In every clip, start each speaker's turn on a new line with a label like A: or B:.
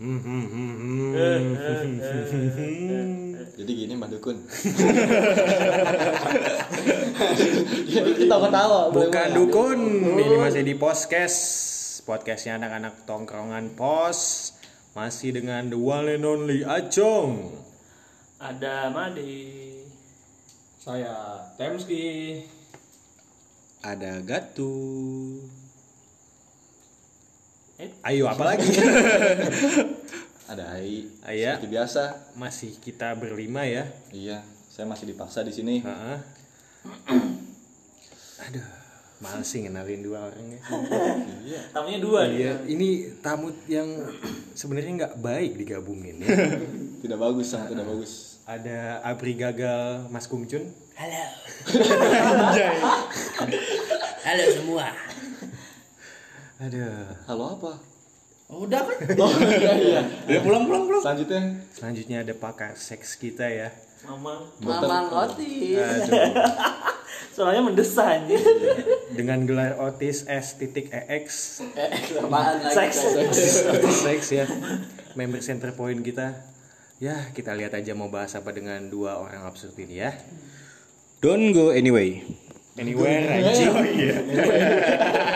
A: Jadi gini Mbak Dukun. Jadi ketawa-ketawa.
B: Bukan dukun, ini masih di podcast. Podcastnya anak-anak tongkrongan pos. Masih dengan the one and only Acong.
C: Ada Madi.
D: Saya Temski.
B: Ada Gatu.
C: Eh?
B: Ayo apa lagi?
A: Ada Ai.
B: Aya.
A: Seperti biasa.
B: Masih kita berlima ya.
A: Iya, saya masih dipaksa di sini.
B: Heeh. Aduh, males sih ngenalin dua orangnya.
A: Iya.
C: Tamunya dua nih.
B: Iya, ini tamu yang sebenarnya nggak baik digabungin ya.
A: Tidak bagus, sangat tidak bagus.
B: Ada Abri gagal Mas Kumcun.
E: Halo. Halo semua.
B: Aduh.
A: Halo apa?
E: Oh, udah kan?
A: Oh iya iya.
D: Udah pulang pulang pulang.
A: Selanjutnya
B: Selanjutnya ada pakar seks kita ya.
C: Mamang.
E: Mamang Otis.
C: Suaranya mendesah anjir.
B: Dengan gelar Otis S titik EX
E: Eh, apaan lagi?
C: Seks.
B: Otis seks ya. Member center point kita. Ya, kita lihat aja mau bahas apa dengan dua orang absurd ini ya.
D: Don't go anyway.
B: Anywhere anjing. Hmm, ada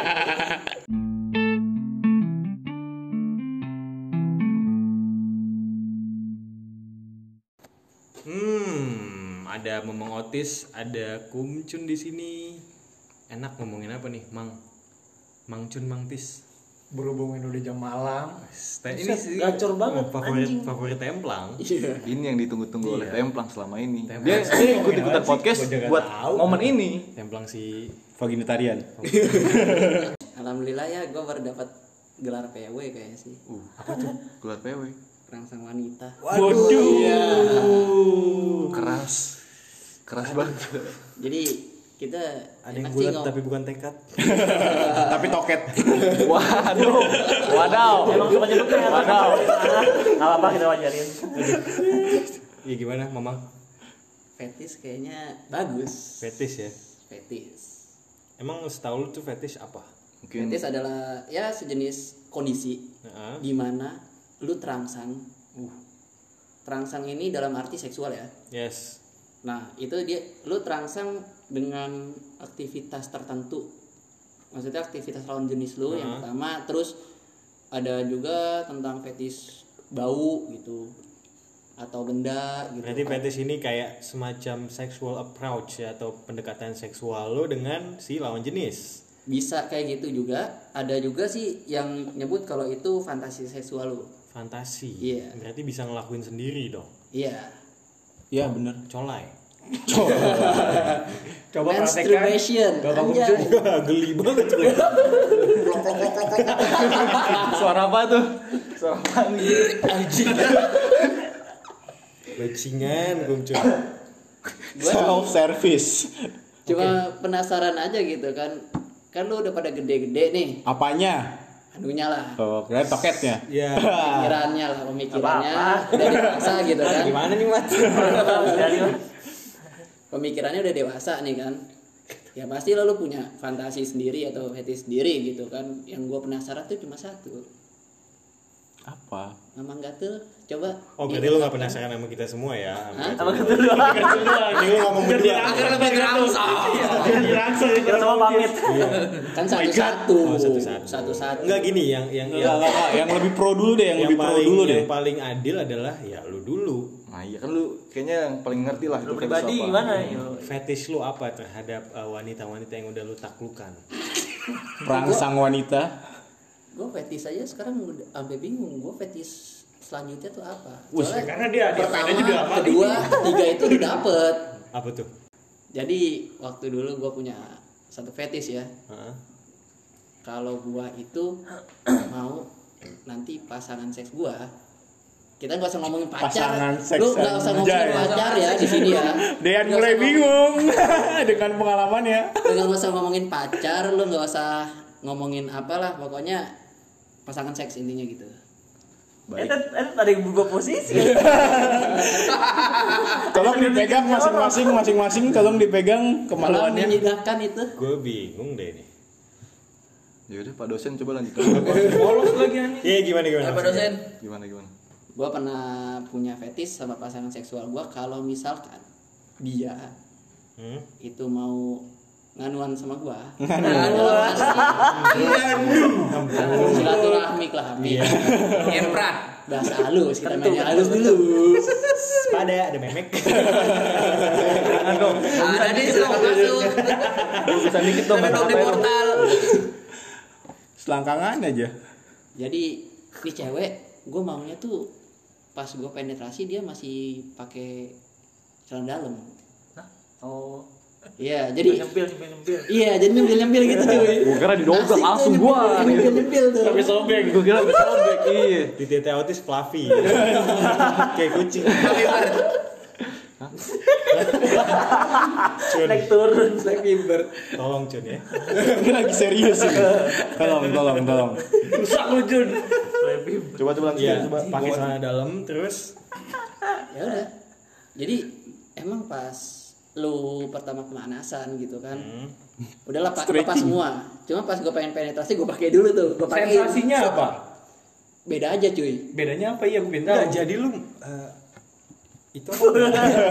B: Memang Otis, ada Kumcun di sini. Enak ngomongin apa nih, Mang? Mang Cun, Mang Tis.
D: Berhubung ini udah jam malam.
B: Stay ini sih
C: gacor banget,
B: favorit
C: anjing.
B: favorit templang.
E: Iya.
A: ini yang ditunggu-tunggu oleh Templang selama ini.
B: Templang.
A: Dia
B: sih?
A: podcast
B: Gua juga
A: buat
B: tahu.
A: momen ini.
B: Templang si
D: Vaginitarian.
E: Alhamdulillah ya gue baru dapat gelar PW kayaknya sih.
A: Uh, apa tuh? Keluar PW.
E: Perangsang wanita.
D: Waduh.
E: Iya.
A: Banget.
E: Jadi kita
B: ada yang bulat tapi bukan tekad.
D: Tapi toket.
A: Waduh. Wadaw.
C: Emang suka nyebutnya ya.
A: Wadaw.
C: Gak apa-apa kita wajarin.
B: Iya gimana, Mamang?
E: fetis kayaknya bagus.
B: Fetish ya.
E: Fetis.
B: Emang setahu lu tuh fetish apa?
A: Mungkin
E: Fetis adalah ya sejenis kondisi
B: Heeh.
E: di mana lu terangsang. Uh. Terangsang ini dalam arti seksual ya.
B: Yes.
E: Nah, itu dia lu terangsang dengan aktivitas tertentu. Maksudnya aktivitas lawan jenis lu yang pertama, terus ada juga tentang fetis bau gitu atau benda gitu.
B: Berarti fetish ini kayak semacam sexual approach ya atau pendekatan seksual lo dengan si lawan jenis.
E: Bisa kayak gitu juga. Ada juga sih yang nyebut kalau itu fantasi seksual lu.
B: Fantasi.
E: Iya.
B: Berarti bisa ngelakuin sendiri dong.
E: Iya.
D: Iya bener.
B: Colai.
D: Coba
E: Masturbation. Anjay.
B: Geli banget
A: suara apa tuh? Suara apa nih?
B: Bajingan kumcun.
D: Self service.
E: Cuma penasaran aja gitu kan. Kan lu udah pada gede-gede nih.
D: Apanya?
E: Anunya lah.
D: Oh, kira toketnya.
B: Ya.
E: Pemikirannya lah, pemikirannya udah dewasa gitu kan.
B: Gimana nih, Mat?
C: Jadi,
E: Pemikirannya udah dewasa nih kan. Ya pasti lo lu punya fantasi sendiri atau fetish sendiri gitu kan. Yang gue penasaran tuh cuma satu.
D: Apa?
E: Mamang gatel, coba.
B: Oh, berarti lu gak penasaran sama kita semua ya?
C: Apa gitu doang?
B: Ini lu ngomong berdua.
C: Biar dirangsang. Kita semua pamit.
E: Kan satu-satu.
B: Oh, satu-satu.
E: Satu-satu.
B: Enggak gini yang yang
D: Enggak,
B: yang,
D: lebih pro dulu deh, yang, lebih pro dulu deh.
B: yang paling adil adalah ya lu dulu.
A: Nah iya kan lu kayaknya yang paling ngerti lah
C: Lu pribadi
A: apa.
C: gimana? Yo?
B: Fetish lu apa terhadap uh, wanita-wanita yang udah lu taklukan?
D: Perangsang wanita.
E: Gue fetish aja sekarang udah sampai bingung. Gue fetish selanjutnya tuh apa? Soalnya
B: karena dia- dia
E: pertama,
B: pengennya juga
E: kedua, ketiga itu udah dapet.
B: Apa tuh?
E: Jadi waktu dulu gue punya satu fetish ya.
B: Heeh.
E: Kalau gua itu mau nanti pasangan seks gua kita nggak usah ngomongin pacar
D: Pasangan seks
E: lu nggak usah ngomongin pacar ya di sini ya
D: Dean mulai bingung dengan pengalamannya.
E: lu nggak usah ngomongin pacar lu nggak usah ngomongin apalah pokoknya pasangan seks intinya gitu
C: Eh, tadi tadi ada yang berubah posisi.
D: Tolong dipegang masing-masing, masing-masing tolong dipegang
E: kalau
D: kemaluannya.
E: menyedihkan itu
B: Gue bingung deh nih.
A: Ya udah Pak dosen coba lanjut.
B: Polos lagi anjing. Iya gimana gimana?
E: Apa dosen?
A: gimana gimana?
E: Gue pernah punya fetish sama pasangan seksual gue kalau misalkan dia
B: Hmm?
E: itu mau nganuan sama gua
D: Nganuan.
E: silaturahmi kelamin
B: Iya.
C: Emprat.
E: bahasa halus kita mainnya halus dulu
B: Pada ada memek.
C: Ada nih silakan masuk.
A: Bisa dikit dong
C: di portal.
D: Selangkangan aja.
E: jadi ini cewek gue maunya tuh pas gue penetrasi dia masih pakai celana dalam
C: Oh.
E: Iya jadi
C: Nyempil, nyempil, nyempil.
E: iya jadi nyempil nyempil gitu cuy
A: Gua kira didobrak langsung gua.
E: nyempil nyempil tuh
A: Tapi sobek, gua kira habis sobek. Iya.
B: Di titik autis fluffy. Kayak kucing. Cun,
C: Naik turun.
B: tolong Cun ya.
D: Ini lagi serius ini. Tolong, tolong, tolong.
C: Rusak lu Jun. Lebih.
A: Coba coba lanjut
B: Iya,
A: coba.
B: pakai celana dalam terus
E: ya udah jadi emang pas lu pertama pemanasan gitu kan
B: Hmm.
E: udahlah pak lepas semua cuma pas gue pengen penetrasi gue pakai dulu tuh gue pakai
C: Sensasinya apa?
E: beda aja cuy
C: Bedanya apa ya? Gue.
B: Enggak, jadi lu eh, itu apa?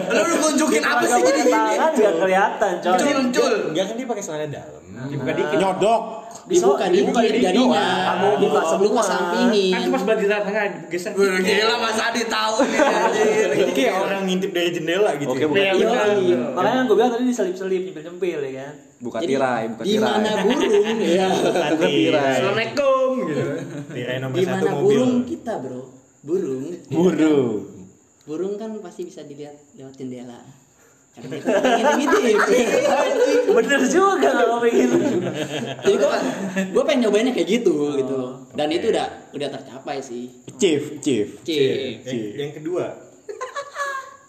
C: Lu nunjukin apa sih jadi
F: tangan nggak kelihatan coy
C: Muncul, muncul.
B: Enggak kan dia pakai celana dalam.
C: Dibuka dikit.
D: Nyodok.
E: dibuka
F: dibuka
E: dikit jadinya
F: Kamu buka
E: sebelum
F: semua.
E: sampingin
C: Kan cuma sebelah di tengah geser. Gila Mas Adi tahu nih anjir.
B: Jadi kayak orang ngintip dari jendela gitu.
A: Oke, bukan.
C: Iya,
F: Iya, makanya gue bilang tadi diselip-selip nyempil-nyempil ya kan
A: Buka tirai, buka
E: di mana
A: tirai.
E: burung ya
A: Buka tirai.
C: Assalamualaikum gitu.
B: Tirai nomor
E: di
B: satu
E: mana
B: mobil.
E: burung kita bro burung
D: Burung.
E: Burung kan pasti bisa dilihat lewat jendela. Ngintip
F: bener juga kalau pengen
E: jadi gue gue pengen nyobainnya kayak gitu gitu. Dan itu udah udah tercapai sih.
D: Chief, chief.
E: Cik.
B: Yang, yang kedua,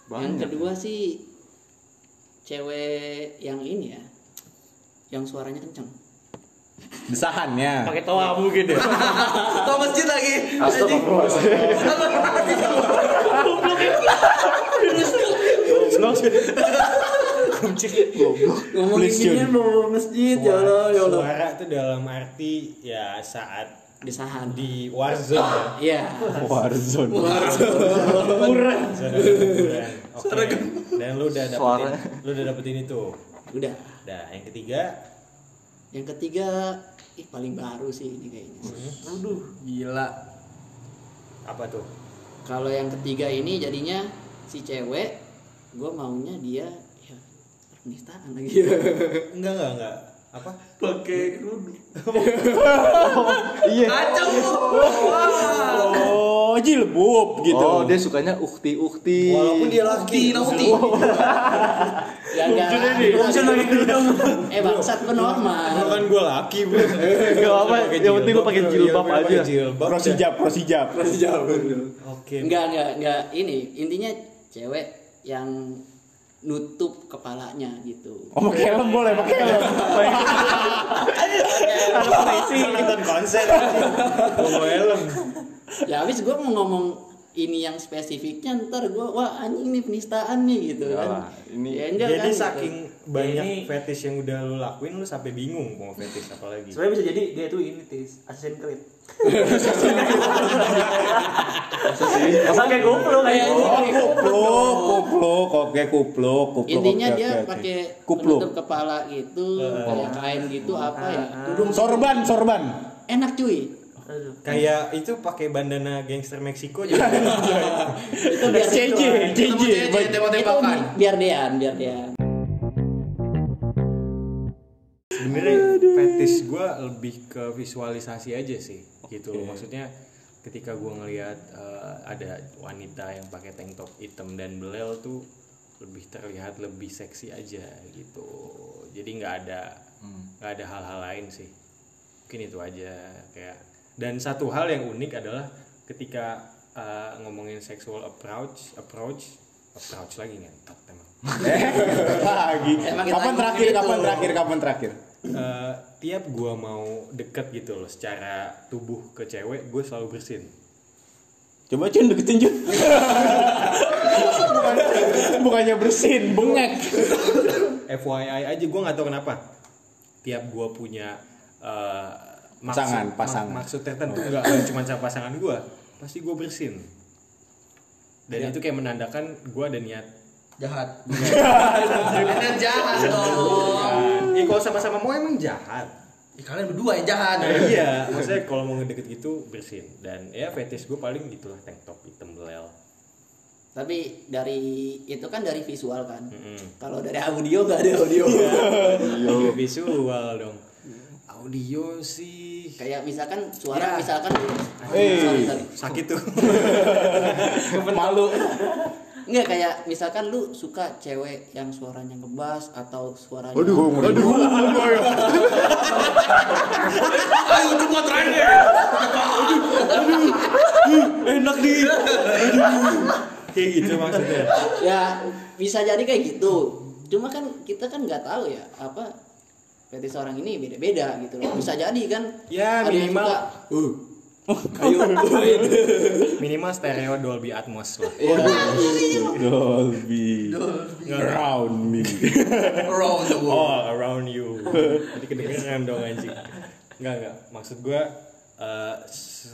E: yang kedua sih cewek yang ini ya yang suaranya kenceng
D: Desahannya.
C: Pakai toa mungkin deh.
G: Tau masjid lagi.
E: ngomongin
D: Please,
E: gini
D: Jun.
E: mau masjid ya Allah ya Allah
B: suara itu dalam arti ya saat
E: disahan
B: di warzone ya.
E: iya
D: Warzone.
B: Zona liburan. Oke. Dan lu udah dapetin,
A: Suara.
B: lu udah dapetin itu.
E: udah
B: Nah, yang ketiga,
E: yang ketiga ih paling baru sih ini kayaknya
C: Waduh, gila.
B: apa tuh?
E: kalau yang ketiga ini jadinya si cewek gue maunya dia ya penistaan lagi
B: Enggak, enggak, enggak. Apa?
C: Pakai kerudung.
A: Iya.
C: Kacau.
D: Oh, jilbab gitu.
A: Oh, dia sukanya ukti-ukti.
B: Walaupun dia laki.
C: Nauti.
E: ya enggak
F: lagi kerudung
E: eh bangsat gue normal
B: kan gue laki, bro.
A: Gak apa, yang penting lu pakai jilbab
B: Iya,
A: aja.
B: Jilbab.
D: Prosijab, prosijab.
B: Oke.
E: enggak enggak enggak ini intinya cewek yang nutup kepalanya gitu
D: Oh, pakai helm boleh, pakai helm.
B: Nonton konser. Bawa helm.
E: ya habis gue mau ngomong ini yang spesifiknya ntar gue wah anjing nih penistaan nih gitu
A: Enggak
E: kan
A: ini-
E: ya, enggak
B: Jadi
E: kan, gitu.
B: saking banyak
F: Ini-
B: fetish yang udah lu lakuin lu sampai bingung mau fetish apa lagi.
F: sebenarnya bisa jadi dia tuh ini tis Assassin's Creed masa kayak GoPro kayak
E: Iya, iya.
D: Kupluk, kupluk, oke kupluk, kupluk.
E: intinya dia pakai penutup kepala gitu kayak kain gitu apa ya tudung
D: Sorban, sorban.
E: enak cuy
F: Aduh.
B: Kayak itu pakai bandana gangster Meksiko juga.
E: itu biar
D: CJ,
E: itu
D: CJ.
G: Tembak- tembak-tembakan.
E: bi- biar dean biar dean
B: Sebenarnya fetish gue lebih ke visualisasi aja sih, gitu. Maksudnya ketika gue ngelihat eh, ada wanita yang pakai tank top hitam dan belel tuh lebih terlihat lebih seksi aja gitu. Jadi nggak ada nggak ada hal-hal lain sih. Mungkin itu aja kayak. Dan satu hal yang unik adalah ketika eh, ngomongin sexual approach, approach, approach lagi ngentot emang.
D: Lagi.
E: Emang
D: Kapan terakhir,
E: gitu.
D: kapan terakhir, kapan terakhir?
B: Eh, tiap gua mau deket gitu loh secara tubuh ke cewek gue selalu bersin
D: Coba Cun deketin Cun. Bukannya bersin, bengek.
B: FYI aja gue nggak tahu kenapa tiap gua punya eh,
D: Pasangan,
B: mak-
D: pasangan.
B: maksud tertentu nggak nggak cuma sama pasangan gue pasti gue bersin dan itu kayak menandakan gue ada niat
G: Jahat. Bener jahat dong.
B: ya kalau sama-sama mau emang jahat
G: Ih, kalian berdua yang jahat.
B: Nah, iya, maksudnya kalau mau ngedeket gitu bersin dan ya fetish gue paling gitulah tank top hitam belel.
E: Tapi dari itu kan dari visual kan.
B: Mm-mm.
E: Kalau dari audio nggak ada audio.
B: Iya, visual dong. Audio sih
E: Kayak misalkan suara misalkan
D: Eh.
E: sorry, sorry.
B: sakit tuh.
D: Malu.
E: Enggak kayak misalkan lu suka cewek yang suaranya ngebas atau suaranya
D: Aduh, aduh.
G: Ayo cuma terakhir.
B: Enak nih. Kayak gitu maksudnya.
E: ya bisa jadi kayak gitu cuma kan kita kan nggak tahu ya apa fetish orang ini beda-beda gitu loh bisa jadi kan
B: Ya
E: ada yang
B: minimal
E: suka, "Uh, ayo
B: minimal stereo Dolby Atmos lah.
D: Dolby. Around me.
G: Around the world.
B: All around you. Jadi kedengeran dong anjing. Enggak enggak. Maksud gua eh,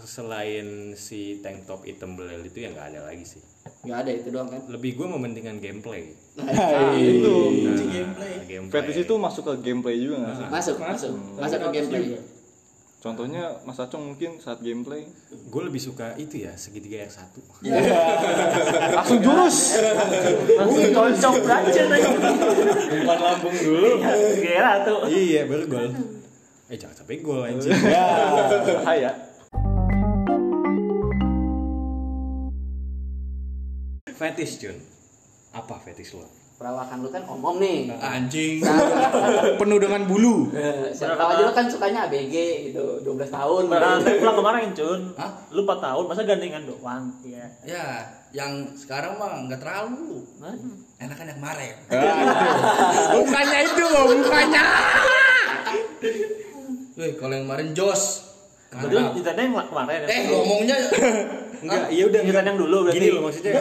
B: selain si tank top hitam belel itu ya nggak ada lagi sih.
E: Nggak ada itu doang kan
B: Lebih gua mementingkan gameplay.
D: itu.
B: Nah, gameplay.
A: Fetish itu masuk ke gameplay juga nggak sih?
E: masuk masuk masuk ke gameplay
A: Contohnya Mas Acung mungkin saat gameplay
B: gue lebih suka itu ya segitiga R1
A: langsung jurus.
F: Langsung cocok aja
B: umpan lambung dulu
F: Kira tuh.
B: iya baru gol eh jangan sampai gol anjing
D: Ya.
A: Bahaya.
B: Fetish Jun apa fetish lo
E: perawakan lu kan omong nih
G: Anjing.
D: Penuh dengan bulu.
E: Eh, siapa tahu aja lu kan sukanya ABG gitu 12 tahun
F: Barang pulang kemarin Cun.
G: Hah?
F: Lu 4 tahun masa gandengan doang. Iya.
G: Ya, yang sekarang mah nggak terlalu.
F: Hah?
G: Enakan yang kemarin.
D: Mukanya itu loh, mukanya.
G: Wih, kalau yang kemarin Jos.
F: Berarti ditanya yang kemarin. ya?
G: Eh, ngomongnya
B: enggak iya udah enggak.
F: yang dulu berarti.
B: gini loh maksudnya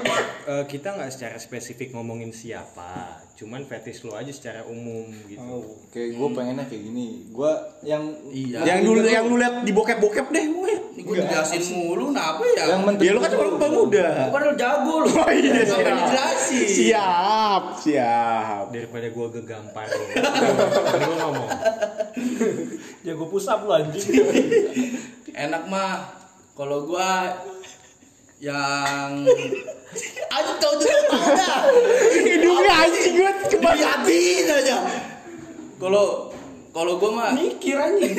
B: eh, kita nggak secara spesifik ngomongin siapa cuman fetish lo aja secara umum gitu
A: Oke, gue pengennya kayak gini. Gue yang
G: iya.
D: Yang dulu yang lu lihat di bokep-bokep deh, gue.
G: Gue jelasin mulu, kenapa ya?
A: yang menteri
D: Ya lu kan cuma bang muda.
G: Lu padahal jago lu.
D: Oh iya, siap.
G: dijelasin?
D: Siap, siap.
B: daripada gue gegampar Mending lo ngomong
F: Jago pusap lu anjing.
G: Enak mah kalau gua yang Aduh tahu juga tahu dah.
D: Hidungnya anjing gue cepat.
G: Diliatin aja. Kalau kalau gua mah mikir anjing.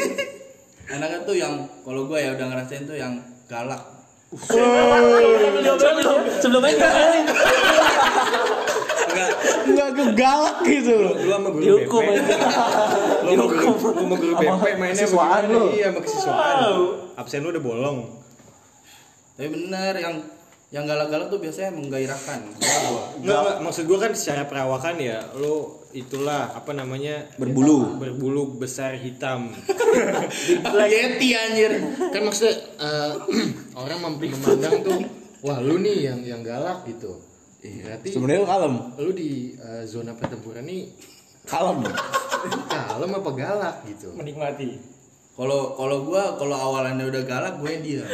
G: Enaknya tuh yang kalau gua ya udah ngerasain tuh yang galak.
F: Sebelum sebelum main kan
B: enggak
D: Enggak kegalak gitu loh.
B: lu sama guru
F: dihukum
B: BP
F: aja.
B: lu sama guru, BP mainnya
A: siswaan lu.
B: iya sama kesiswaan absen lu udah bolong
G: Tapi bener yang yang galak-galak tuh biasanya menggairahkan.
B: Enggak, enggak, maksud gua kan secara perawakan ya lu itulah apa namanya
D: Berbulu.
B: berbulu besar hitam
G: Yeti anjir.
B: kan maksudnya eh, orang mem- memandang tuh wah lu nih yang yang galak gitu berarti
D: Sebenarnya lu kalem.
B: lu di eh, zona pertempuran nih
D: Kalem.
B: kalem apa galak gitu
F: Menikmati.
G: Kalau kalau gua kalau awalannya udah galak gue yang diam.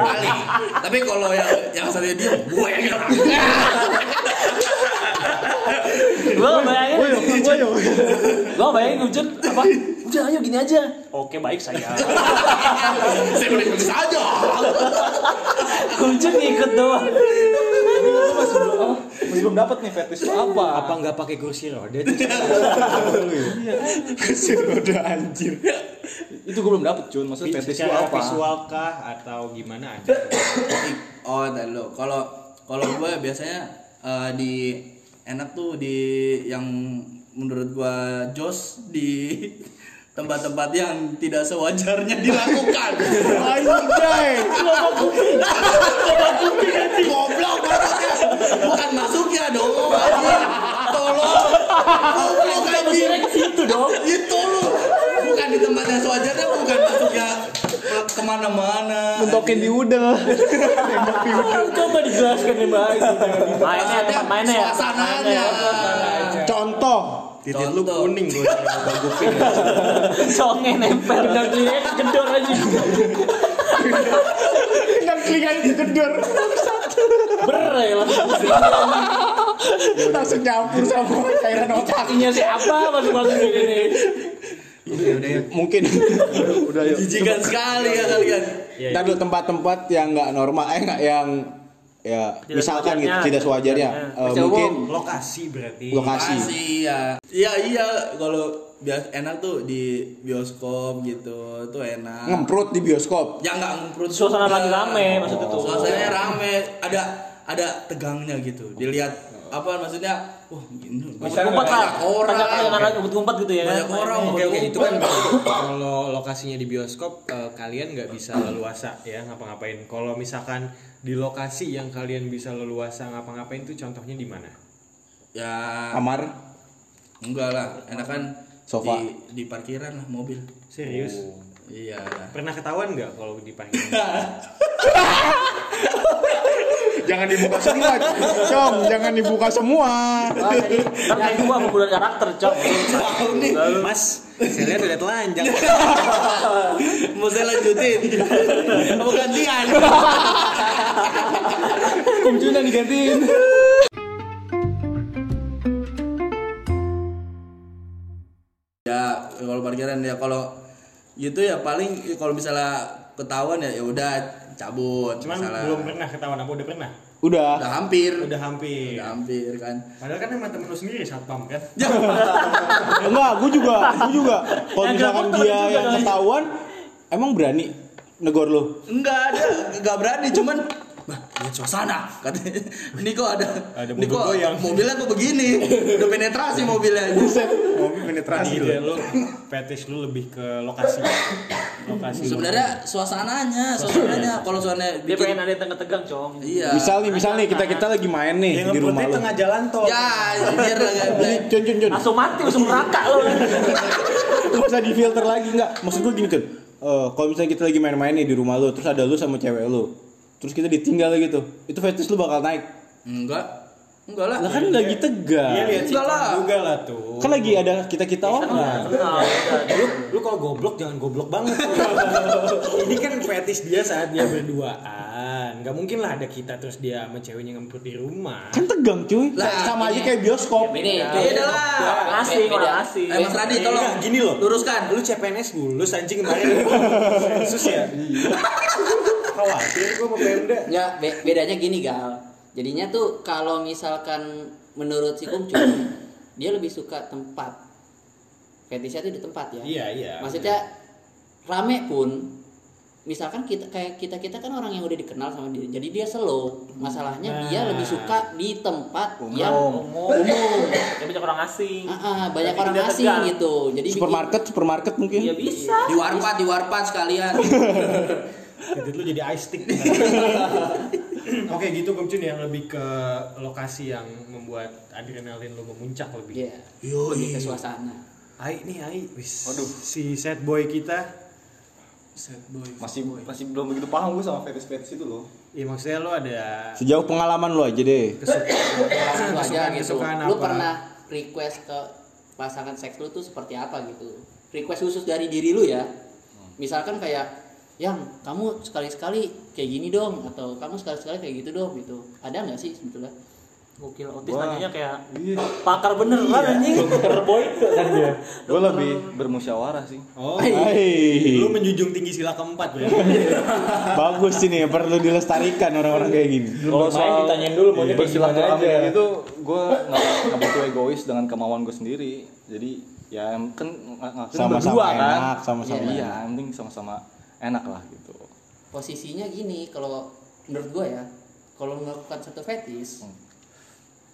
G: Paling. Tapi kalau yang yang satu diam, gue yang galak.
F: Gua bayangin. Gua bayangin Cun apa? Udah ayo gini aja. Oke baik saya.
G: Saya boleh saja.
F: Kuncun ngikut doang.
A: Masih belum apa? Masih belum dapat nih fetish lu apa?
B: apa nggak pakai kursi roda tuh
D: Kesir udah anjir.
A: Itu gue belum dapet Cun. Maksudnya fetish
B: secara
A: apa?
B: visual kah atau gimana ada
G: Oh, tadi lo. Kalau kalau gue biasanya eh, di enak tuh di yang menurut gua jos di tempat-tempat yang tidak sewajarnya dilakukan.
D: Anjay.
G: Goblok maksudnya. Bukan masuknya dong. anjing. Tolong. Goblok anjing.
F: ke situ dong.
G: Itu lu. Bukan di tempat yang sewajarnya, bukan masuknya ke- ke mana-mana.
D: Mentokin di udel.
F: Coba dijelaskan yang baik. Mainnya tempat mainnya ya.
G: suasananya.
F: Mainnya.
D: Contoh.
B: Titik lu kuning gue bang kuping
F: Songe nempel.
C: Tinggal kelihatan kedor aja.
D: Yang telinga itu gedor.
C: Ber ya langsung.
D: Langsung nyampur sama cairan otak.
C: Kakinya siapa masuk-masuk di sini.
D: Mungkin udah yuk.
G: Jijikan sekali ya kalian.
D: Dan dulu tempat-tempat yang nggak normal, eh nggak yang ya
C: Tidak
D: misalkan gitu tidak sewajarnya,
C: Sewajarnya.
D: Eh, mungkin
B: lokasi berarti
D: lokasi.
G: Masih ya. Iya iya kalau bias enak tuh di bioskop gitu tuh enak.
D: ngemprut di bioskop.
G: Ya nggak ngemprut.
F: Suasana lagi rame maksudnya tuh.
G: Suasananya rame, ada ada tegangnya gitu. Dilihat apa maksudnya? Wah, ini
F: Ngumpet-ngumpet lah.
G: banyak orang.
F: Banyak ngumpet-ngumpet gitu ya.
G: Banyak orang.
B: Oke oke itu kan kalau lokasinya di bioskop eh, kalian nggak bisa leluasa ya ngapa-ngapain. Kalau misalkan di lokasi yang kalian bisa leluasa ngapa-ngapain itu contohnya di mana?
G: Ya
D: Kamar.
G: enggak lah, enak kan
D: Sofa.
G: di, di parkiran lah mobil.
B: Serius?
G: Iya. lah.
B: Pernah ketahuan nggak kalau di parkiran?
D: Jangan dibuka semua, com. Jangan dibuka semua.
F: Ah, jadi kan gua pembunuhan karakter, Cok.
B: Mas, saya lihat udah telanjang.
G: Mau saya lanjutin? Mau gantian?
D: Kumcunya digantiin.
G: ya kalau parkiran ya kalau gitu ya paling kalau misalnya ketahuan ya ya udah cabut
B: Cuman
G: misalnya.
B: belum pernah ketahuan apa udah pernah?
D: Udah.
G: udah hampir
B: Udah hampir.
G: udah hampir kan
B: Padahal kan emang temen lu sendiri satpam kan?
D: Enggak, gue juga, gue juga. Kalau misalkan dia
F: juga
D: yang ketahuan, emang berani negor lo.
G: enggak ada enggak berani cuman Bah, lihat suasana katanya. Ini kok ada,
B: Ada
G: ini
B: mobil
G: kok
B: goyang.
G: mobilnya kok begini. Udah penetrasi mobilnya.
D: Mobil penetrasi
B: Ide lu fetish lu lebih ke lokasi. Lokasi.
G: Sebenarnya suasananya, suasananya kalau suasana
F: Dia
G: bikin
F: pengen ada yang tegang-tegang, Cong.
G: Iya.
D: Misal nih, misal nih kita kita lagi main nih
B: Yang
D: di rumah lo.
B: tengah jalan tol.
G: Ya,
D: Ini Cun, cun, cun.
F: Langsung mati, langsung neraka lo.
D: Gak usah di filter lagi nggak. Maksud gue gini kan. Eh, kalau misalnya kita lagi main-main nih di rumah lo, terus ada lu sama cewek lu, terus kita ditinggal gitu, itu fetish lu bakal naik.
G: Enggak. Enggak lah.
D: Lah kan lagi
B: Iya
D: tegang.
B: lihat sih
G: Enggak lah.
B: juga lah tuh.
D: Kan lagi ada kita kita orang.
F: Nah, udah.
B: lu lu kalau goblok jangan goblok banget. Ini kan fetish dia saat dia berduaan. Gak mungkin lah ada kita terus dia sama ceweknya ngemprut di rumah.
D: Kan tegang cuy.
G: Lah,
D: sama aja
G: ini-
D: kayak bioskop.
E: Ini
G: Beda lah.
F: Asing,
E: Beda.
F: orang asing.
G: Eh, Mas Radi tolong
B: Enggak, gini loh.
G: Luruskan.
B: Lu CPNS lulus anjing kemarin. Sensus ya. Khawatir gua sama Pemda.
E: Nggak, be- bedanya gini gal. Jadinya tuh kalau misalkan menurut si Kumcu dia lebih suka tempat. Fetishnya tuh di tempat ya.
B: Iya, iya.
E: Maksudnya rame pun misalkan kita kayak kita kita kan orang yang udah dikenal sama dia jadi dia slow masalahnya dia
B: Nah.
E: lebih suka di tempat yang
F: Umum.
E: umum
F: Dia banyak orang asing.
E: Ah, ah, banyak
F: Tapi
E: orang
F: dia
E: asing
F: tegang.
E: gitu jadi bikin-
D: Supermarket, supermarket mungkin.
F: Iya bisa.
G: Di warpat, di warpat sekalian.
B: Titik lu jadi ice stick. Oke gitu Kumcun yang lebih ke lokasi yang membuat adrenalin lu memuncak lebih.
E: Iya, lebih ke suasana
B: Ai nih Ai, wis. Aduh, si set boy kita.
A: Masih masih belum begitu paham gue sama fetish-fetish itu loh.
B: Ya maksudnya lu ada
D: Sejauh pengalaman lu aja deh.
B: Kesukaan,
E: gitu
B: kesukaan
E: lu
B: apa?
E: pernah request ke pasangan seks lu tuh seperti apa gitu request khusus dari diri lu ya misalkan kayak yang kamu sekali-sekali kayak gini dong atau kamu sekali-sekali kayak gitu dong gitu ada nggak sih sebetulnya
F: Gokil otis nanyanya kayak pakar beneran anjing.
C: Boy kan dia.
A: Gue lebih bermusyawarah sih.
B: Oh,
D: Hai.
B: lu menjunjung tinggi sila keempat ya.
D: Bagus ini perlu dilestarikan orang-orang kayak gini.
C: Kalau saya ditanyain dulu kayak gimana
A: Bersilaturahmi gitu, gue nggak nggak butuh egois dengan kemauan gue sendiri. Jadi ya kan
D: Sama-sama
A: berdua kan.
D: enak, sama-sama
A: Iya, penting sama-sama enak lah gitu.
E: posisinya gini kalau menurut gue ya kalau melakukan satu fetish
A: Hmm.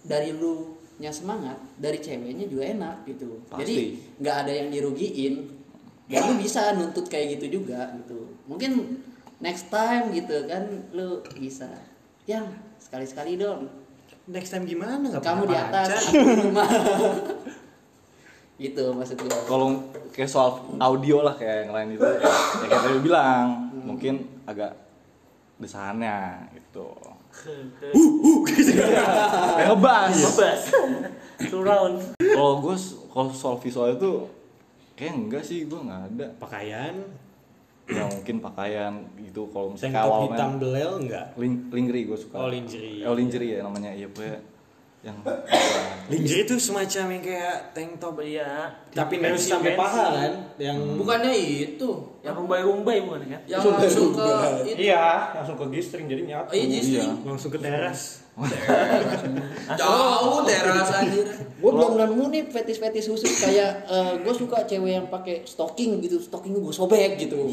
E: dari lu nya semangat dari ceweknya juga enak gitu
A: Pasti.
E: jadi nggak ada yang dirugiin dan lu bisa nuntut kayak gitu juga gitu mungkin next time gitu kan lu bisa yang sekali sekali dong
B: Next time gimana? Gak
E: kamu di atas
B: pacar?
E: aku di rumah gitu maksud gue
A: Kalau kayak soal audio lah kayak yang lain itu, ya, ya kayak tadi bilang, mungkin agak desahannya gitu. Kayak ngebas.
F: Bebas. Full round.
A: Kalau gue kalau soal visual itu kayak enggak sih gue nggak ada.
B: Pakaian,
A: Ya mungkin pakaian gitu kalau misalnya
B: hitam belel enggak?
A: ling lingerie gue suka.
B: Oh, lingerie.
A: Oh lingerie ya namanya iya pokoknya yang
B: Lingerie itu semacam yang kayak tank top
F: Iya.
B: tapi
F: Fancy,
B: nembus sampai paha kan? Yang
G: Bukannya itu
F: Yang rumbai-rumbai bukan kan?
G: yang langsung ke itu.
C: Iya, langsung ke G-string jadi nyatu.
G: Oh, iya, G-string.
B: langsung ke teras.
G: Jauh teras anjir.
E: gue belum nemu nih fetis-fetis khusus kayak gue suka cewek yang pakai stocking gitu stocking gue sobek gitu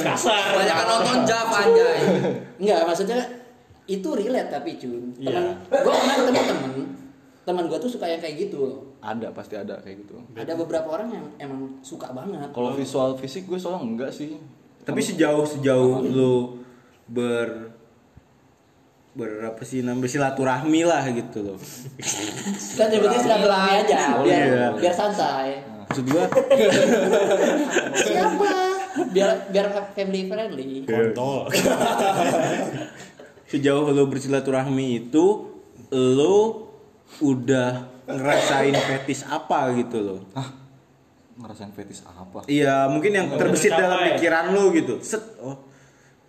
F: Kasar.
G: Banyak kan nonton Jap anjay.
E: Enggak, maksudnya itu relate tapi cun.
B: Iya.
E: Temen, gue pernah ketemu temen, teman gue tuh suka yang kayak gitu loh.
A: ada pasti ada kayak gitu.
E: Ada beberapa orang yang emang suka banget.
A: Kalau visual fisik gue soalnya enggak sih.
D: Tapi sejauh sejauh lu ber berapa sih namanya bersilaturahmi lah gitu loh.
E: Kan nyebutnya silaturahmi aja,
D: Oh,
E: biar
D: iya.
E: biar santai.
D: Maksud gua
E: Siapa? Biar biar family friendly.
B: Kontol.
D: sejauh lu bersilaturahmi itu lu udah ngerasain fetis apa gitu loh.
A: Ngerasain fetis apa?
D: Iya, mungkin yang terbesit dalam pikiran lu gitu. Set. Oh.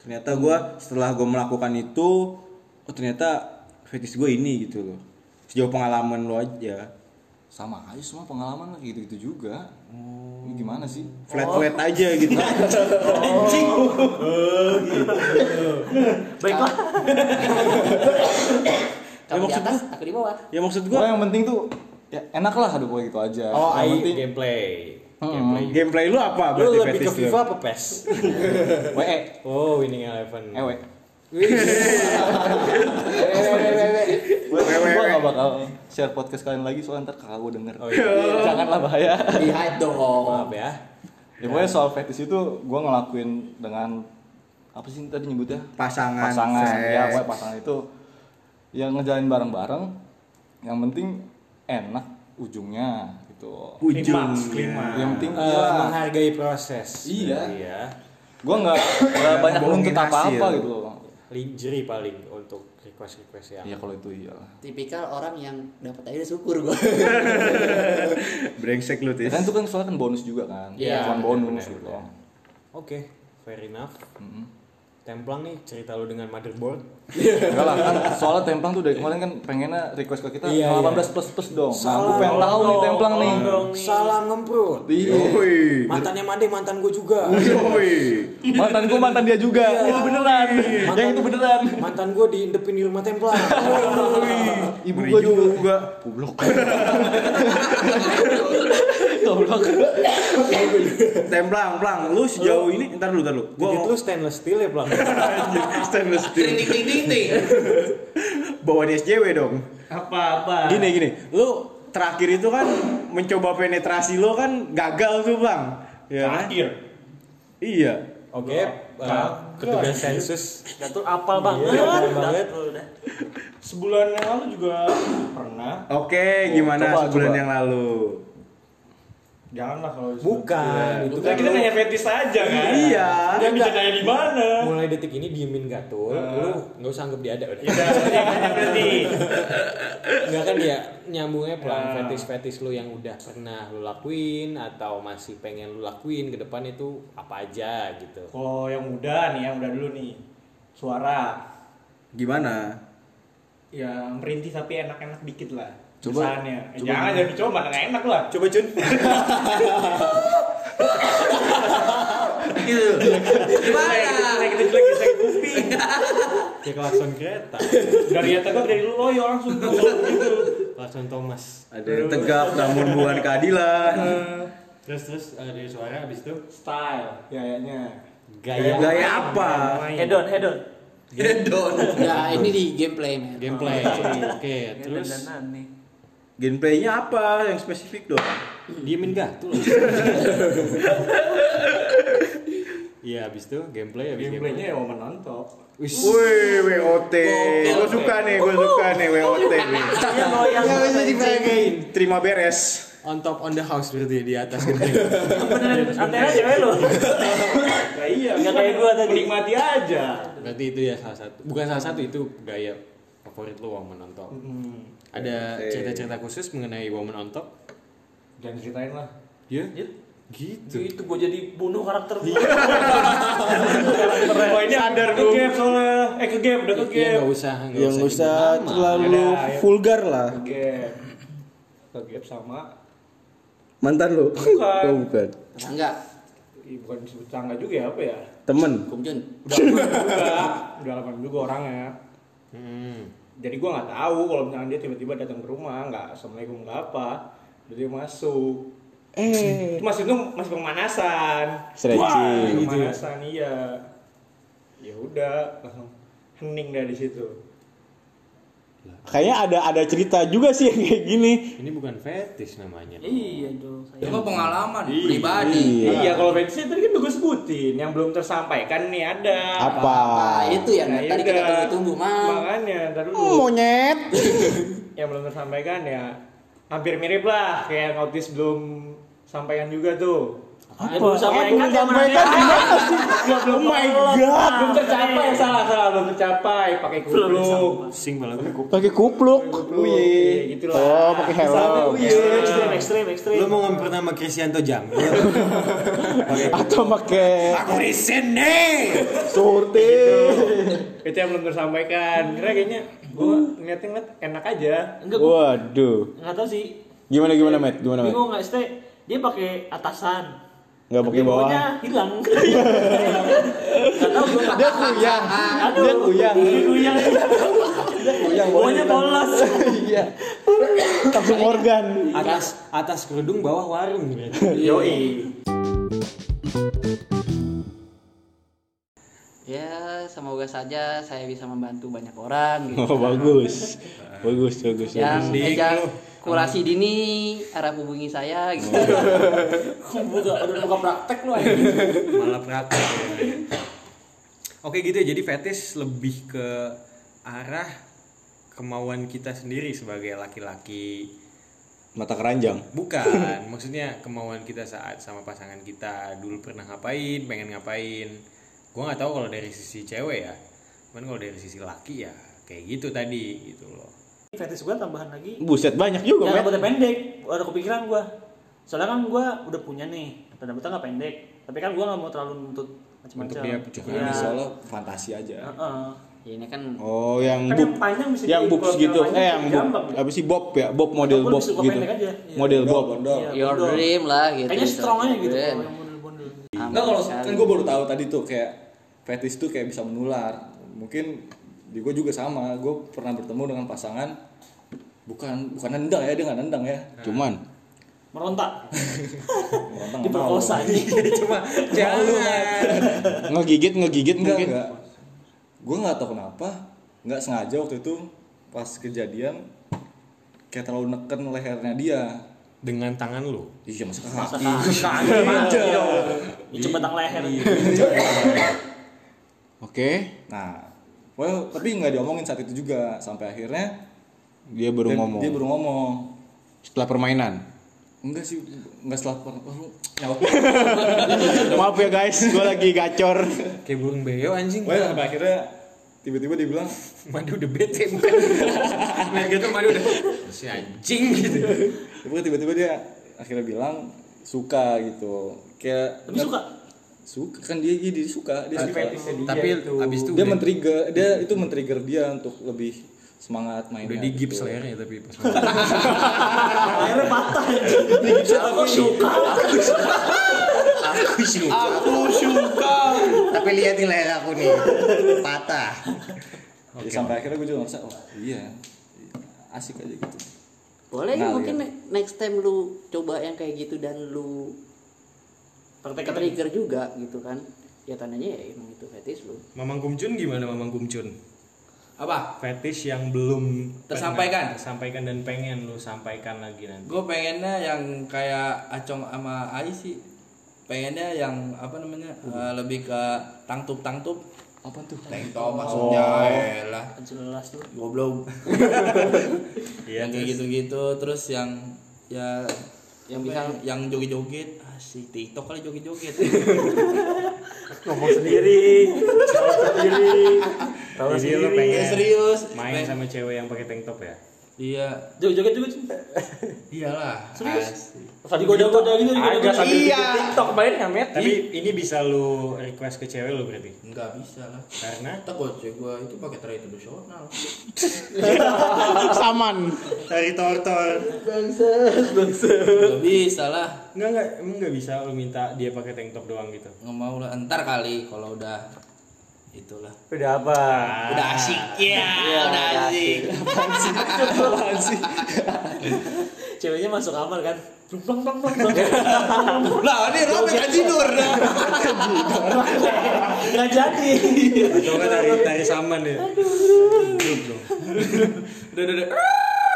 D: Ternyata gua setelah gua melakukan itu, oh ternyata fetis gue ini gitu loh. Sejauh pengalaman lu aja.
A: Sama aja semua pengalaman lah gitu-gitu juga. Ini gimana sih?
D: Flat-flat aja gitu.
F: Baiklah.
E: Kalau di
D: maksud
E: atas, aku di bawah.
D: ya maksud
A: Gua
D: gua
A: yang penting tuh ya enak lah aduh gue gitu aja.
B: Oh,
A: yang penting
B: gameplay.
A: Hmm.
B: Gameplay.
D: gameplay lu apa
B: Lu
D: berarti
B: lebih ke? FIFA apa PES?
A: WE,
B: Oh, Winning Eleven.
A: ewe.
B: Wih.
A: Gue gak bakal share podcast kalian lagi soalnya ntar kakak gue denger.
B: Oh, iya.
A: Janganlah bahaya.
E: Di hide dong.
B: Maaf ya.
A: Ya pokoknya soal fetish itu gue ngelakuin dengan apa sih tadi nyebutnya?
D: Pasangan,
A: Pasangan.
D: seks.
A: Ya pokoknya pasangan itu yang ngejalanin bareng-bareng. Yang penting enak ujungnya gitu.
C: Klimaks.
A: Yang penting
B: Eh,
A: ya,
B: menghargai proses.
A: Iya.
B: Iya.
A: gue nggak nggak banyak nuntut apa-apa gitu loh.
B: Lingerie paling untuk request-request yang
A: Ya kalau itu iya.
E: Tipikal orang yang dapat aja udah syukur gue.
D: Brengsek lu, Tis.
A: kan itu kan soalnya kan bonus juga kan.
E: Iya,
A: Cuman bonus
B: bener,
A: gitu.
B: Oke, fair enough.
A: Mm-mm.
B: Templang nih cerita lu dengan motherboard.
A: Enggak lah kan soalnya templang tuh dari kemarin kan pengennya request ke kita
B: Iya,
A: 18
B: iya.
A: plus plus dong. Nah,
B: Salah
A: aku pengen tahu nih templang nih.
B: Salam ngemprut.
A: Iya.
D: Woi.
B: Mantannya Made mantan gue juga.
D: Woi.
A: Mantan gua mantan dia juga. Itu beneran. Yang itu beneran.
B: Mantan gue diindepin di rumah Templang.
A: Ibu juga.
D: juga.
A: Goblok. Goblok.
D: Templang, plang. Lu sejauh ini, ntar dulu, ntar dulu. Gua
B: Gua lu stainless steel ya, Plang?
D: stainless steel.
G: ding ding ding.
D: Bawa di SJW dong.
C: Apa-apa.
D: Gini gini, lu terakhir itu kan mencoba penetrasi lo kan gagal tuh bang, ya kan?
C: Terakhir.
D: Iya.
B: Oke, eh, petugas sensus
F: Gatul apal banget.
B: Iya, apal banget.
F: Udah.
C: Sebulan yang lalu juga pernah.
D: Oke, gimana
A: coba,
D: sebulan
A: coba.
D: yang lalu?
C: Janganlah kalau
B: Bukan, itu
C: Kan
B: kan
C: kita nanya fetis aja kan.
D: Iya.
C: Kan bisa nanya di mana?
B: mulai detik ini diemin gatul, lu nggak usah anggap dia ada udah.
C: Udah, jangan berarti.
B: Enggak kan dia nyambungnya pelan fetis-fetis lu yang udah pernah lu lakuin atau masih pengen lu lakuin ke depan itu apa aja gitu.
C: Kalau yang muda nih, yang udah dulu nih. Suara.
D: Gimana?
C: Ya merintih tapi enak-enak dikit lah.
A: Coba-
C: Kesannya. Eh,
A: coba
C: jangan jangan dicoba nggak enak lah.
B: Coba Cun.
G: Gitu. Gimana?
C: Kita kita lagi sakit kuping.
B: Kayak klakson kereta.
C: Dari atas gua dari lu loyo langsung gitu.
B: Klakson Thomas.
D: Ada yang tegap namun bukan keadilan.
B: Terus terus eh, dari suara habis itu
C: Style gayanya.
B: gaya
D: Gaya apa?
F: Hedon, hedon.
G: Hedon.
E: Ya ini di gameplay men.
B: gameplay. Oke, terus.
D: Gameplaynya apa yang spesifik dong?
B: diemin gatul. Iya, habis itu gameplay habis
C: Gameplaynya ya mau menonton.
B: Wis.
D: Wih, WOT. Gue suka nih, gue suka nih WOT.
F: Iya yang
D: Nggak bisa diperagain. Terima beres.
B: On top on the house berarti di atas gede.
F: beneran antena cewek lo.
C: Nah iya,
F: Nggak kayak gua tadi.
C: Menikmati aja.
B: Berarti itu ya salah satu. Bukan salah satu itu gaya favorit lu woman on top.
C: Hmm.
B: Ada cerita-cerita khusus mengenai woman on top?
C: Jangan ceritain lah.
B: Ya,
F: Ya,
B: gitu.
F: itu gue jadi bunuh karakter gue.
C: Oh ini ada ke gap soalnya. Eh ke gap, udah ke
B: Iya
C: gap.
B: nggak usah, nggak
D: Yang
B: usah
D: usah terlalu
C: ayo.
D: vulgar lah.
C: Ke gap. Ke gap sama
D: Mantan lu?
C: Bukan.
D: Oh, bukan.
E: enggak
C: Ih, bukan disebut tangga juga ya apa ya?
D: Temen.
E: Kumjun
C: Udah lama juga, udah lama juga orangnya.
B: Hmm.
C: Jadi gua nggak tahu kalau misalnya dia tiba-tiba datang ke rumah, nggak assalamualaikum nggak apa, Jadi dia masuk.
D: Eh.
C: Itu masih itu masih pemanasan.
D: Stretching.
C: Wah,
D: gitu ya.
C: pemanasan iya. Ya udah langsung hening dari situ.
D: Kayaknya ada ada cerita juga sih yang kayak gini.
B: Ini bukan fetish namanya.
F: Iya dong.
G: Itu pengalaman pribadi.
C: Iya, kalau fetishnya tadi kan gue sebutin, yang belum tersampaikan nih ada.
D: Apa?
E: nah itu yang
C: Nah,
E: tadi kita tunggu-tunggu mang
C: Makanya, ntar dulu.
D: Oh, monyet.
C: yang belum tersampaikan ya hampir mirip lah kayak Otis belum sampaikan juga tuh.
F: Ya, belum
C: Apa?
F: ya,
C: sampaikan
F: mana?
C: gimana sih?
D: Oh my god.
C: Belum tercapai, salah salah belum tercapai pakai kupluk.
B: Sing malah.
D: Pakai kupluk.
C: Kupluk, ya gitu lah.
D: Oh, pakai helm.
F: Ekstrim, ekstrim, ekstrim.
B: Lu mau ngomper nama Kristianto Jamil?
D: Atau pakai
B: Aku di sini.
D: surti.
C: Itu yang belum tersampaikan. Kira kayaknya gue ngeliatnya ngeliat enak aja.
F: Enggak, gue
D: Waduh.
F: nggak tahu sih.
D: Gimana gimana, Matt? Gimana, Matt?
F: Bingung nggak Ste? Dia pakai atasan.
D: Enggak pakai bawah.
F: bawahnya hilang. Nggak.
D: Dia kuyang. Dia kuyang.
F: Dia kuyang.
D: Kuyang
F: Bawahnya polos.
D: Iya. Langsung organ.
B: Atas atas kerudung bawah warung.
C: Yoi.
E: ya semoga saja saya bisa membantu banyak orang gitu
D: Oh, bagus. Bagus, bagus.
E: yang
B: Dik,
E: ejakulasi dini harap hubungi saya gitu
F: Buka, udah buka praktek lu aja.
B: Malah praktek. ya. Oke gitu ya. Jadi fetish lebih ke arah kemauan kita sendiri sebagai laki-laki
D: Mata keranjang.
B: Bukan, maksudnya kemauan kita saat sama pasangan kita dulu pernah ngapain, pengen ngapain. Gua nggak tahu kalau dari sisi cewek ya. Cuman kalau dari sisi laki ya kayak gitu tadi gitu loh.
F: Fetish gue tambahan lagi.
D: Buset banyak juga,
F: Yang
D: Matt.
F: rambutnya pendek. Ada kepikiran gue. Soalnya kan gue udah punya nih. Rambutnya nggak pendek. Tapi kan gue nggak mau terlalu nuntut macam-macam.
B: Untuk dia cukup
F: Iya.
A: soalnya fantasi aja
F: Heeh.
E: Ya, ini kan
D: Oh, yang
C: Kan
D: bub.
C: yang panjang bisa
D: Yang gitu. Eh, yang bob.
C: jambak.
D: Apa sih bob ya? Bob model bob gitu.
F: aja. Iya.
D: Model bob.
F: Iya,
E: your dream lah gitu
F: Kayaknya strong aja gitu.
A: Enggak kalau kan gue baru tahu tadi tuh kayak fetish tuh kayak bisa menular. Mungkin di gue juga sama. Gue pernah bertemu dengan pasangan bukan bukan nendang ya dia nggak nendang ya.
D: Cuman
F: Merontak.
A: Mau.
F: Diperkosa aja.
B: Cuma jangan.
D: ngegigit ngegigit
A: Enggak
D: mungkin.
A: enggak. Gue nggak tahu kenapa nggak sengaja waktu itu pas kejadian kayak terlalu neken lehernya dia.
B: Dengan tangan lu.
A: Iya masa kaki.
F: Kaki. Itu batang leher.
D: Oke.
A: Nah, well, tapi nggak diomongin saat itu juga sampai akhirnya
D: Dia baru
A: dia,
D: ngomong.
A: dia baru ngomong.
D: Setelah permainan.
A: Enggak sih, enggak setelah per- oh, nyawa.
D: Maaf ya guys, gue lagi gacor.
B: Kayak burung beo anjing.
A: Well, sampai akhirnya tiba-tiba dia bilang,
B: Madu udah bete bukan. nah gitu madu udah si anjing gitu.
A: Tiba-tiba dia akhirnya bilang suka gitu. Kayak
F: Tapi suka.
A: Suka kan dia dia, dia suka, dia suka.
C: dia
B: Tapi
C: itu.
B: abis itu
A: Dia men-trigger, dia itu men-trigger dia untuk lebih semangat mainnya.
B: udah digips
A: gitu.
B: lehernya tapi pas
F: Lehernya patah aja. Aku suka.
B: aku suka.
A: Aku suka.
B: tapi lihat nih leher aku nih patah.
A: Jadi sampai akhirnya gue juga ngerasa, oh iya, asik aja gitu.
E: boleh
A: Nah,
E: mungkin ne- next time lu coba yang kayak gitu dan lu
F: Praktek
E: trigger juga gitu kan ya tandanya ya emang itu fetish lu
B: Mamang Kumcun gimana Mamang Kumcun?
G: Apa?
B: Fetish yang belum
G: Tersampaikan?
B: pernah tersampaikan dan pengen lu sampaikan lagi nanti.
G: Gue pengennya yang kayak Acong sama Ai sih. Pengennya yang apa namanya? eh, lebih ke tangtup tangtup.
A: Apa tuh?
G: Tank top maksudnya elah.
F: Jelas tuh.
G: Goblok.
B: Iya,
G: yang kayak gitu-gitu terus yang ya
E: Yang bisa-
G: ya, yang joget-joget asik TikTok kali joget-joget
F: Ngomong sendiri. Ngomong sendiri.
C: Tahu sendiri.
B: pengen
G: serius
B: main sama cewek yang pakai tank top ya?
G: Iya
F: Joget-joget juga Cun.
G: iyalah
F: Serius? Tadi goda-goda gitu
C: Agak sambil
F: Iya.
C: bikin TikTok main ya, Met.
B: Tapi ini bisa lu request ke cewek lu berarti?
G: nggak bisa lah
B: Karena
G: takut cewek gua itu pakai tradisional
D: Saman.
B: dari tortor.
G: nggak bisa lah
B: Enggak enggak emang enggak bisa lu minta dia pakai tank top doang gitu.
G: nggak mau lah ntar kali kalau udah itulah
C: Udah apa?
G: udah asik ya udah asik
F: Ceweknya masuk kamar kan. Plung plung plung plung.
G: lah ini rame kan tidur dah
F: Nggak jadi.
B: Atau enggak dari dari saman ya.
G: udah udah udah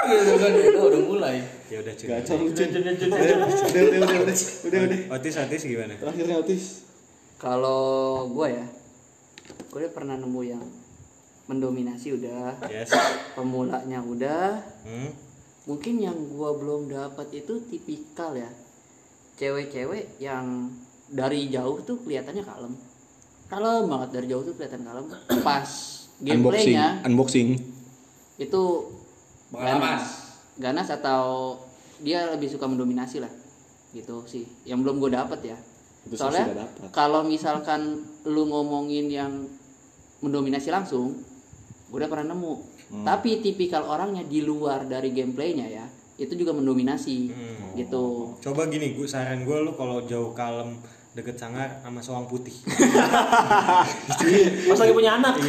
G: gitu kan udah, udah mulai
B: Ya udah cuy.
A: Gacor Udah, udah, udah, udah, udah, udah, udah.
B: Otis Otis gimana?
A: Terakhirnya otis.
E: Kalau gue ya, gue udah pernah nemu yang mendominasi udah,
B: Yes.
E: pemulanya udah.
B: Hmm.
E: Mungkin yang gue belum dapat itu tipikal ya, cewek-cewek yang dari jauh tuh kelihatannya kalem, kalem banget dari jauh tuh kelihatan kalem. Pas
D: Unboxing.
E: gameplaynya
D: Unboxing.
E: itu
G: Pengalaman.
E: ganas, ganas atau dia lebih suka mendominasi lah, gitu sih. Yang belum gue dapat ya.
A: Itu saya
E: Soalnya kalau misalkan lu ngomongin yang mendominasi langsung, gue udah pernah nemu.
A: Hmm.
E: Tapi tipikal orangnya di luar dari gameplaynya ya, itu juga mendominasi,
B: Hmm.
E: gitu.
B: Coba gini, gue saran gue lu kalau jauh kalem deket sangar sama soang putih.
F: Pas lagi punya anak.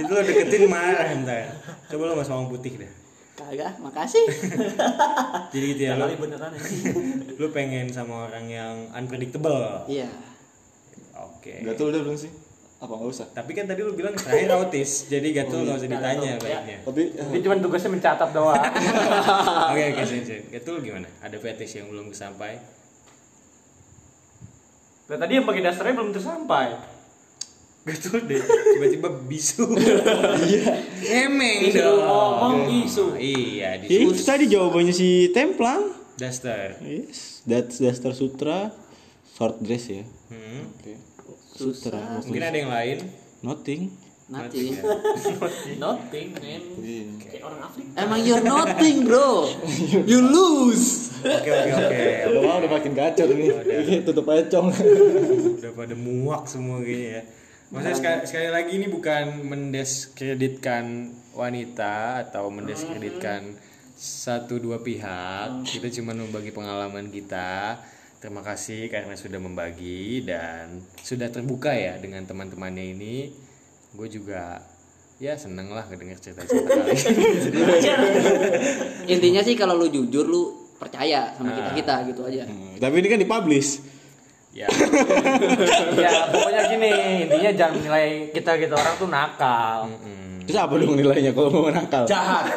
B: Itu lo deketin marah ntar. Coba lo sama soang putih deh.
E: Kagak, makasih.
B: Jadi gitu ya,
F: Kali beneran ya.
B: lu pengen sama orang yang unpredictable.
E: Iya.
B: Oke.
A: Gatul udah belum sih? Apa nggak usah?
B: Tapi kan tadi lu bilang terakhir autis, jadi gatul nggak usah ditanya baiknya.
A: Tapi
C: Dia cuma tugasnya mencatat doang.
B: Oke oke sen sen. Gatul gimana? Ada fetish yang belum kesampai?
C: Lah tadi yang pakai dasternya belum tersampai.
B: Gatul deh. Tiba-tiba bisu. Iya. Emeng dong.
F: ngomong isu.
B: Iya
D: Ya, itu tadi jawabannya si Templang.
B: Duster.
D: Yes, that's Duster Sutra short dress ya.
B: Hmm.
D: Sutra.
B: Mungkin ada yang lain.
D: Nothing.
E: Nanti.
F: Nothing, man.
A: Iya.
F: Kayak orang Afrika.
E: Emang you're nothing, bro. You lose.
B: Oke oke oke.
A: Udah udah makin gacor nih. Ini tutup aja cong.
B: Udah pada muak semua kayaknya ya. Maksudnya sekali, sekali lagi ini bukan mendiskreditkan wanita atau mendiskreditkan satu dua pihak. Kita cuma membagi pengalaman kita. Terima kasih karena sudah membagi dan sudah terbuka ya dengan teman-temannya ini. Gue juga ya seneng lah ngedenger cerita-cerita kalian.
E: Intinya sih kalau lu jujur lu percaya sama kita kita gitu aja.
D: Hmm, Tapi ini kan dipublish.
B: ya,
C: ya pokoknya gini, intinya jangan menilai kita gitu orang tuh nakal.
B: mm,
D: Terus apa dong nilainya kalau mau nakal?
G: jahat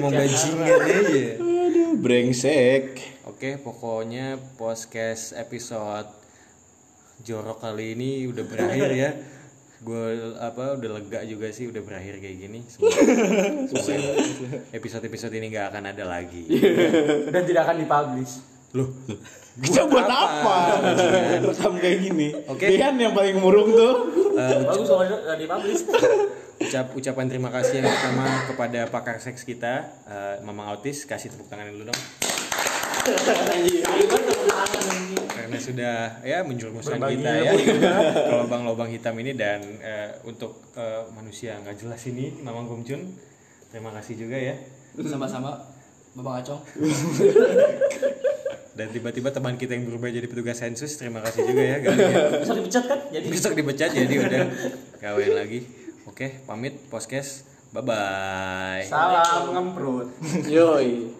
B: mau bajingan aja.
D: Aduh, brengsek.
B: Oke, pokoknya podcast episode jorok kali ini udah berakhir ya. Gue apa udah lega juga sih udah berakhir kayak gini. Semoga episode-episode ini nggak akan ada lagi.
C: Dan tidak akan dipublish.
B: Loh,
D: Kita buat apa? Rekam kayak gini.
B: Oke.
D: Dian yang paling murung tuh.
F: Bagus kalau nggak dipublish.
B: ucap ucapan terima kasih yang pertama kepada pakar seks kita, eh, Mamang Autis, kasih tepuk tangan dulu dong. Karena sudah ya menjerumuskan
C: Berbagi
B: kita ya ke lubang-lubang hitam ini dan eh, untuk eh, manusia nggak jelas ini, Mamang Gumcun, terima kasih juga ya.
G: sama-sama Bapak Acong
B: Dan tiba-tiba teman kita yang berubah jadi petugas sensus, terima kasih juga ya. Gali, ya.
F: Bisa dipecat kan? Jadi
B: Besok dipecat jadi udah kawin lagi. Oke, pamit podcast. Bye bye.
C: Salam ngemprut.
E: Yoi.